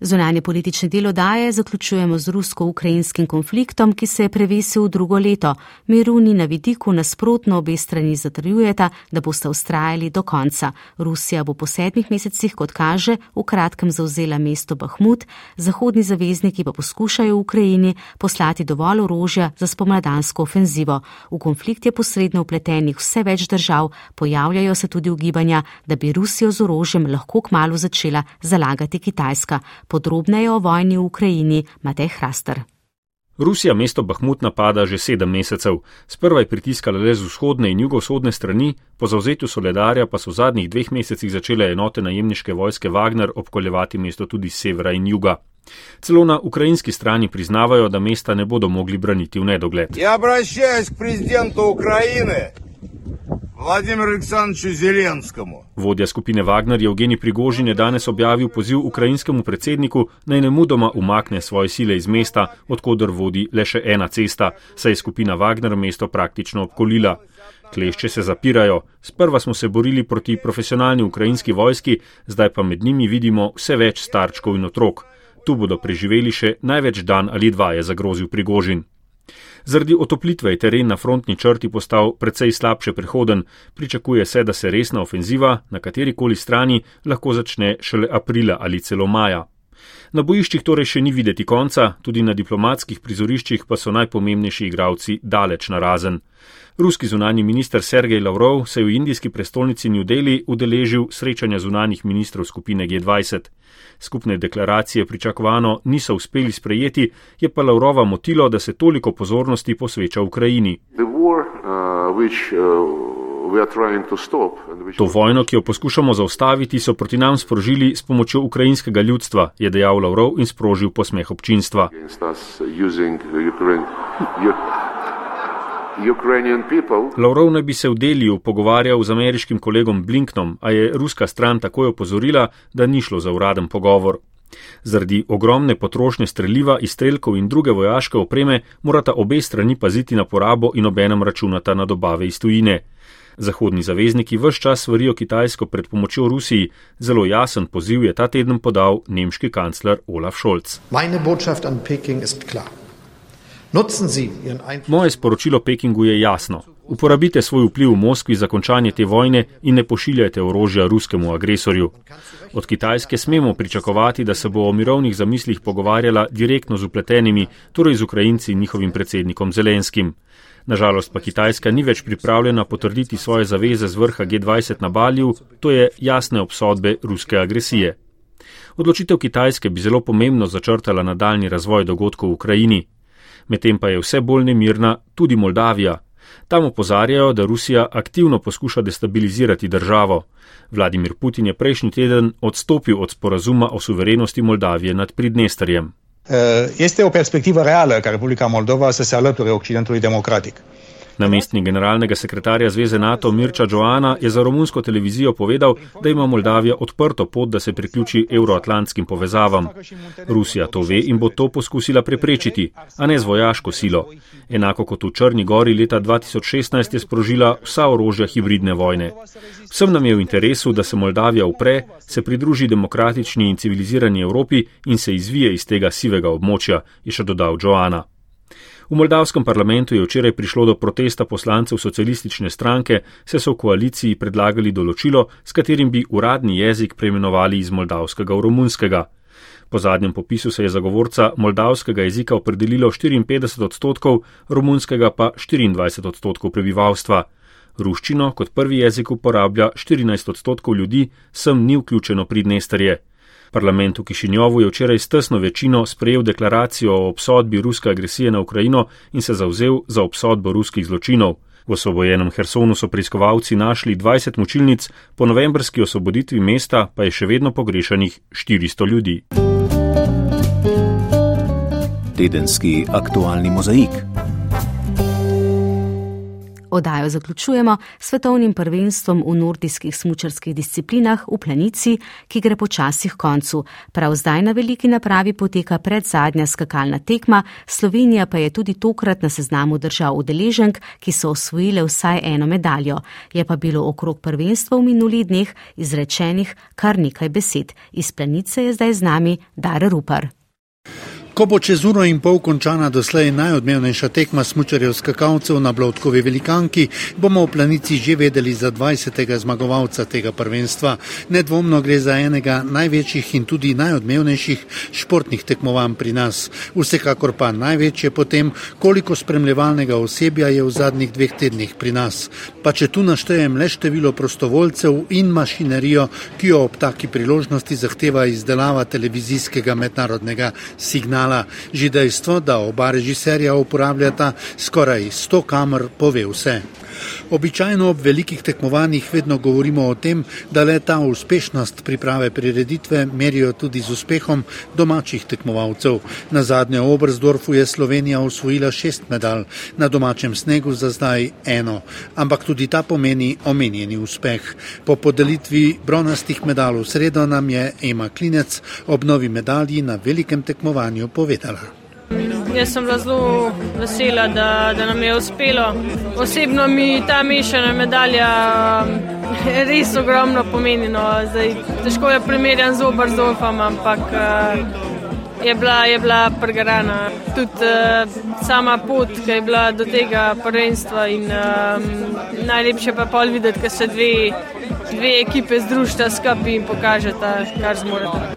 Zunanje politične delo daje zaključujemo z rusko-ukrajinskim konfliktom, ki se je prevesil v drugo leto. Miru ni na vidiku, nasprotno obe strani zatrjujeta, da boste ustrajali do konca. Rusija bo po sedmih mesecih, kot kaže, v kratkem zauzela mesto Bahmut, zahodni zavezniki pa poskušajo v Ukrajini poslati dovolj orožja za spomladansko ofenzivo. V konflikt je posredno upletenih vse več držav, pojavljajo se tudi ugibanja, da bi Rusijo z orožjem lahko kmalo začela zalagati Kitajska. Podrobneje o vojni v Ukrajini Matej Hraster. Rusija mesto Bahmut napada že sedem mesecev. Sprva je pritiskala le z vzhodne in jugovzhodne strani, po zauzetju Soledarja pa so v zadnjih dveh mesecih začele enote najemniške vojske Wagner obkoljevati mesto tudi z severa in juga. Celo na ukrajinski strani priznavajo, da mesta ne bodo mogli braniti v nedogled. Ja, obračam se k predsedniku Ukrajine. Vladimir Aleksandroviču Zelenskemu. Vodja skupine Wagner Evgeni Prigožin je danes objavil poziv ukrajinskemu predsedniku naj ne mudoma umakne svoje sile iz mesta, odkudar vodi le še ena cesta, saj je skupina Wagner mesto praktično obkolila. Klešče se zapirajo. Sprva smo se borili proti profesionalni ukrajinski vojski, zdaj pa med njimi vidimo vse več starčkov in otrok. Tu bodo preživeli še največ dan ali dva, je zagrozil Prigožin. Zaradi otoplitve je teren na frontni črti postal precej slabše prehoden, pričakuje se, da se resna ofenziva na katerikoli strani lahko začne šele aprila ali celo maja. Na bojiščih torej še ni videti konca, tudi na diplomatskih prizoriščih pa so najpomembnejši igravci daleč na razen. Ruski zunani minister Sergej Lavrov se je v indijski prestolnici New Delhi udeležil srečanja zunanjih ministrov skupine G20. Skupne deklaracije pričakovano niso uspeli sprejeti, je pa Lavrova motilo, da se toliko pozornosti posveča Ukrajini. War, uh, which, uh, To vojno, ki jo poskušamo zaustaviti, so proti nam sprožili s pomočjo ukrajinskega ljudstva, je dejal Lavrov in sprožil posmeh občinstva. Lavrov naj bi se v Deliju pogovarjal z ameriškim kolegom Blinknom, a je ruska stran takoj opozorila, da ni šlo za uraden pogovor. Zaradi ogromne potrošnje streljiva, izstrelkov in druge vojaške opreme morata obe strani paziti na porabo in obenem računata na dobave iz tujine. Zahodni zavezniki vse čas svarijo Kitajsko pred pomočjo Rusiji, zelo jasen poziv je ta teden podal nemški kancler Olaf Scholz. Moje sporočilo Pekingu je jasno. Uporabite svoj vpliv v Moskvi za končanje te vojne in ne pošiljajte orožja ruskemu agresorju. Od Kitajske smemo pričakovati, da se bo o mirovnih zamislih pogovarjala direktno z upletenimi, torej z Ukrajinci in njihovim predsednikom Zelenskim. Nažalost pa Kitajska ni več pripravljena potrditi svoje zaveze z vrha G20 na Balju, to je jasne obsodbe ruske agresije. Odločitev Kitajske bi zelo pomembno začrtala nadaljni razvoj dogodkov v Ukrajini medtem pa je vse bolj nemirna tudi Moldavija. Tam opozarjajo, da Rusija aktivno poskuša destabilizirati državo. Vladimir Putin je prejšnji teden odstopil od sporazuma o suverenosti Moldavije nad Pridnesterjem. Este o perspectivă reală ca Republica Moldova să se alăture Occidentului democratic. Namestnik generalnega sekretarja Zveze NATO Mirča Joana je za romunsko televizijo povedal, da ima Moldavija odprto pot, da se priključi euroatlantskim povezavam. Rusija to ve in bo to poskusila preprečiti, a ne z vojaško silo. Enako kot v Črni gori leta 2016 je sprožila vsa orožja hibridne vojne. Vsem nam je v interesu, da se Moldavija upre, se pridruži demokratični in civilizirani Evropi in se izvije iz tega sivega območja, je še dodal Joana. V moldavskem parlamentu je včeraj prišlo do protesta poslancev socialistične stranke, se so v koaliciji predlagali določilo, s katerim bi uradni jezik preimenovali iz moldavskega v romunskega. Po zadnjem popisu se je zagovorca moldavskega jezika opredelilo 54 odstotkov, romunskega pa 24 odstotkov prebivalstva. Ruščino kot prvi jezik uporablja 14 odstotkov ljudi, sem ni vključeno pridnesterje. Parlament v Kišinjovu je včeraj s tesno večino sprejel deklaracijo o obsodbi ruske agresije na Ukrajino in se zavzel za obsodbo ruskih zločinov. V osvobojenem Hersonu so preiskovalci našli 20 mučilnic, po novembrski osvoboditvi mesta pa je še vedno pogrešanih 400 ljudi. Tedenski aktualni mozaik. Odajo zaključujemo s svetovnim prvenstvom v nordijskih smučarskih disciplinah v planici, ki gre počasi k koncu. Prav zdaj na veliki napravi poteka predzadnja skakalna tekma, Slovenija pa je tudi tokrat na seznamu držav udeleženk, ki so osvojile vsaj eno medaljo. Je pa bilo okrog prvenstva v minulih dneh izrečenih kar nekaj besed. Iz planice je zdaj z nami Dare Rupar. Ko bo čez uro in pol končana doslej najodmevnejša tekma smučarjev skakalcev na Blotkovi velikanki, bomo v planici že vedeli za 20. zmagovalca tega prvenstva. Nedvomno gre za enega največjih in tudi najodmevnejših športnih tekmovanj pri nas. Vsekakor pa največje potem, koliko spremljevalnega osebja je v zadnjih dveh tednih pri nas. Pa če tu naštejem le število prostovoljcev in mašinerijo, ki jo ob taki priložnosti zahteva izdelava televizijskega mednarodnega signala kanala. Že dejstvo, da oba režiserja uporabljata skoraj 100 kamer, pove vse. Običajno ob velikih tekmovanjih vedno govorimo o tem, da le ta uspešnost priprave prireditve merijo tudi z uspehom domačih tekmovalcev. Na zadnje v Obrzdorfu je Slovenija osvojila šest medalj, na domačem snegu za zdaj eno. Ampak tudi ta pomeni omenjeni uspeh. Po podelitvi bronastih medalj v sredo nam je Ema Klinec ob novi medalji na velikem tekmovanju povedala. Jaz sem bila zelo vesela, da, da nam je uspelo. Osebno mi ta mešana medalja um, res ogromno pomeni. No. Zdaj, težko je primerjati z Obrzdorfom, ampak uh, je bila, je bila pregarana. Tudi uh, sama pot, ki je bila do tega prvenstva in um, najlepše pa pol videti, ker se dve, dve ekipe združita skupaj in pokažeta, kar zmorete.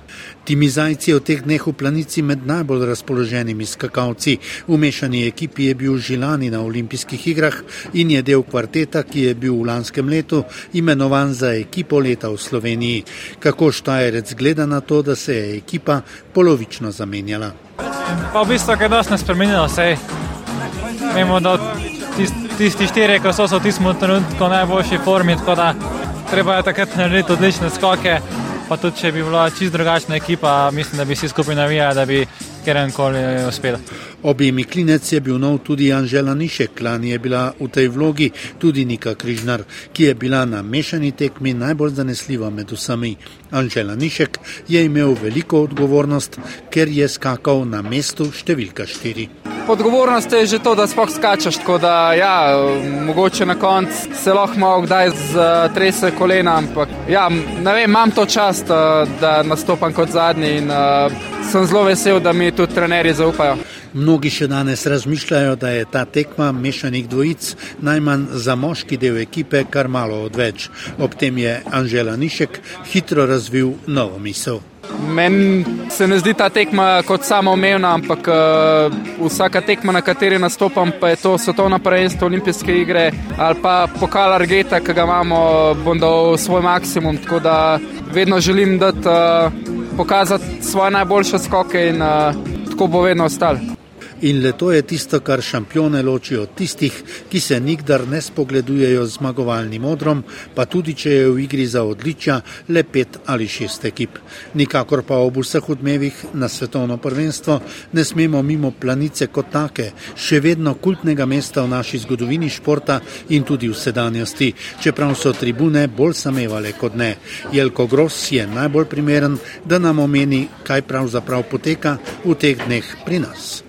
Timi Zajci je v teh dneh v planici med najbolj razpoloženimi skakalci. V mešani ekipi je bil Žilani na olimpijskih igrah in je del kvarteta, ki je bil v lanskem letu imenovan za ekipo leta v Sloveniji. Kako Štajerec gleda na to, da se je ekipa polovično zamenjala? Pa v bistvu je dosti spremenilo se. Vemo, da tisti štiri, ki so v tistem trenutku najboljši formi, tako da treba je takrat narediti odlične skoke pa tudi če bi bila čist drugačna ekipa, mislim, da bi vsi skupaj navijali, da bi kjerkoli uspel. Obi Miklinec je bil nov tudi Anžela Nišek, lani je bila v tej vlogi tudi Nika Križnar, ki je bila na mešani tekmi najbolj zanesljiva med vsemi. Anžela Nišek je imel veliko odgovornost, ker je skakal na mestu številka štiri. Odgovornost je že to, da spoh skačeš, tako da ja, mogoče na koncu se lahko malo kdaj zatrese kolena, ampak ja, ne vem, imam to čast, da nastopam kot zadnji in uh, sem zelo vesel, da mi tudi trenerji zaupajo. Mnogi še danes razmišljajo, da je ta tekma mešanih dvojic najmanj za moški del ekipe, kar malo odveč. Ob tem je Anžela Nišek hitro razvil novo misel. Meni se ne zdi ta tekma kot samoumevna, ampak uh, vsaka tekma, na kateri nastopam, pa je to svetovna prvenstva, olimpijske igre ali pa pokal Argeta, ki ga imamo, bom dal svoj maksimum. Tako da vedno želim dati, uh, pokazati svoje najboljše skoke in uh, tako bo vedno ostalo. In le to je tisto, kar šampione loči od tistih, ki se nikdar ne spogledujejo z zmagovalnim odrom, pa tudi če je v igri za odličja le pet ali šest ekip. Nikakor pa ob vseh odmevih na svetovno prvenstvo ne smemo mimo planice kot take, še vedno kultnega mesta v naši zgodovini športa in tudi v sedanjosti, čeprav so tribune bolj samevale kot ne. Jelko Gross je najbolj primeren, da nam omeni, kaj pravzaprav poteka v teh dneh pri nas.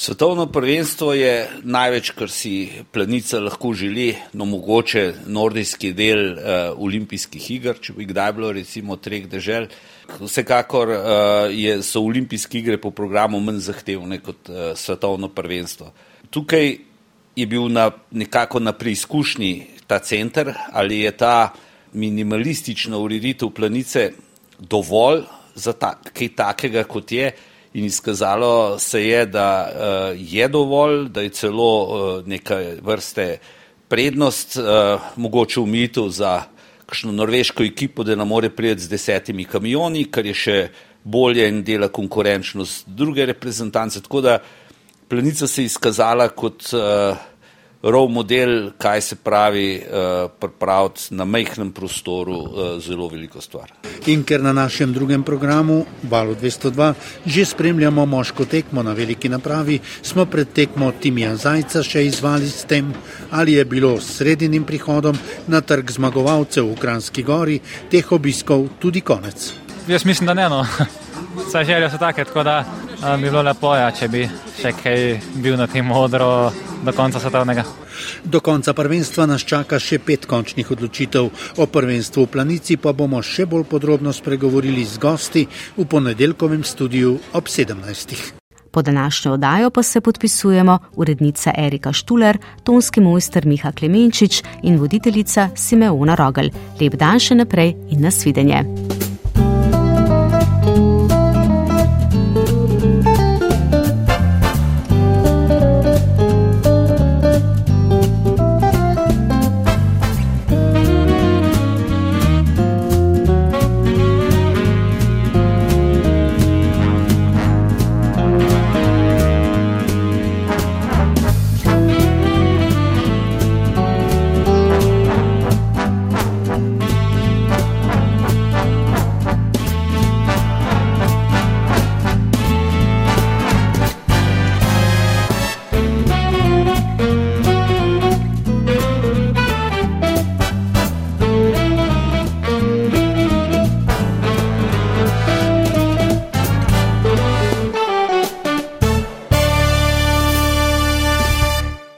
Svetovno prvenstvo je največ, kar si planica lahko želi, no mogoče nordijski del uh, olimpijskih iger, če bi kdaj bilo recimo treh dežel. Vsekakor uh, je, so olimpijske igre po programu manj zahtevne kot uh, svetovno prvenstvo. Tukaj je bil na, nekako na preizkušnji ta center, ali je ta minimalistična ureditev planice dovolj za ta, kaj takega, kot je in izkazalo se je, da uh, je dovolj, da je celo uh, neka vrste prednost, uh, mogoče v mitu za kakšno norveško ekipo, da nam more priti z desetimi kamioni, kar je še bolje in dela konkurenčnost druge reprezentance. Tako da planica se je izkazala kot uh, rov model, kaj se pravi uh, pripraviti na majhnem prostoru uh, zelo veliko stvar. In ker na našem drugem programu, Valu 202, že spremljamo moško tekmo na veliki napravi, smo pred tekmo Timija Zajca še izvali s tem, ali je bilo s sredinim prihodom na trg zmagovalcev v Kranski gori teh obiskov tudi konec. Jaz mislim, da ne. No. Vse želje so take, tako da bi bilo lepo, ja, če bi še kaj bil na tem odru do konca svetovnega. Do konca prvenstva nas čaka še pet končnih odločitev. O prvenstvu v planici pa bomo še bolj podrobno spregovorili z gosti v ponedeljkovem studiu ob 17. Po današnjo oddajo pa se podpisujemo urednica Erika Štuler, tonski mojster Miha Klemenčič in voditeljica Simeona Rogel. Lep dan še naprej in nasvidenje.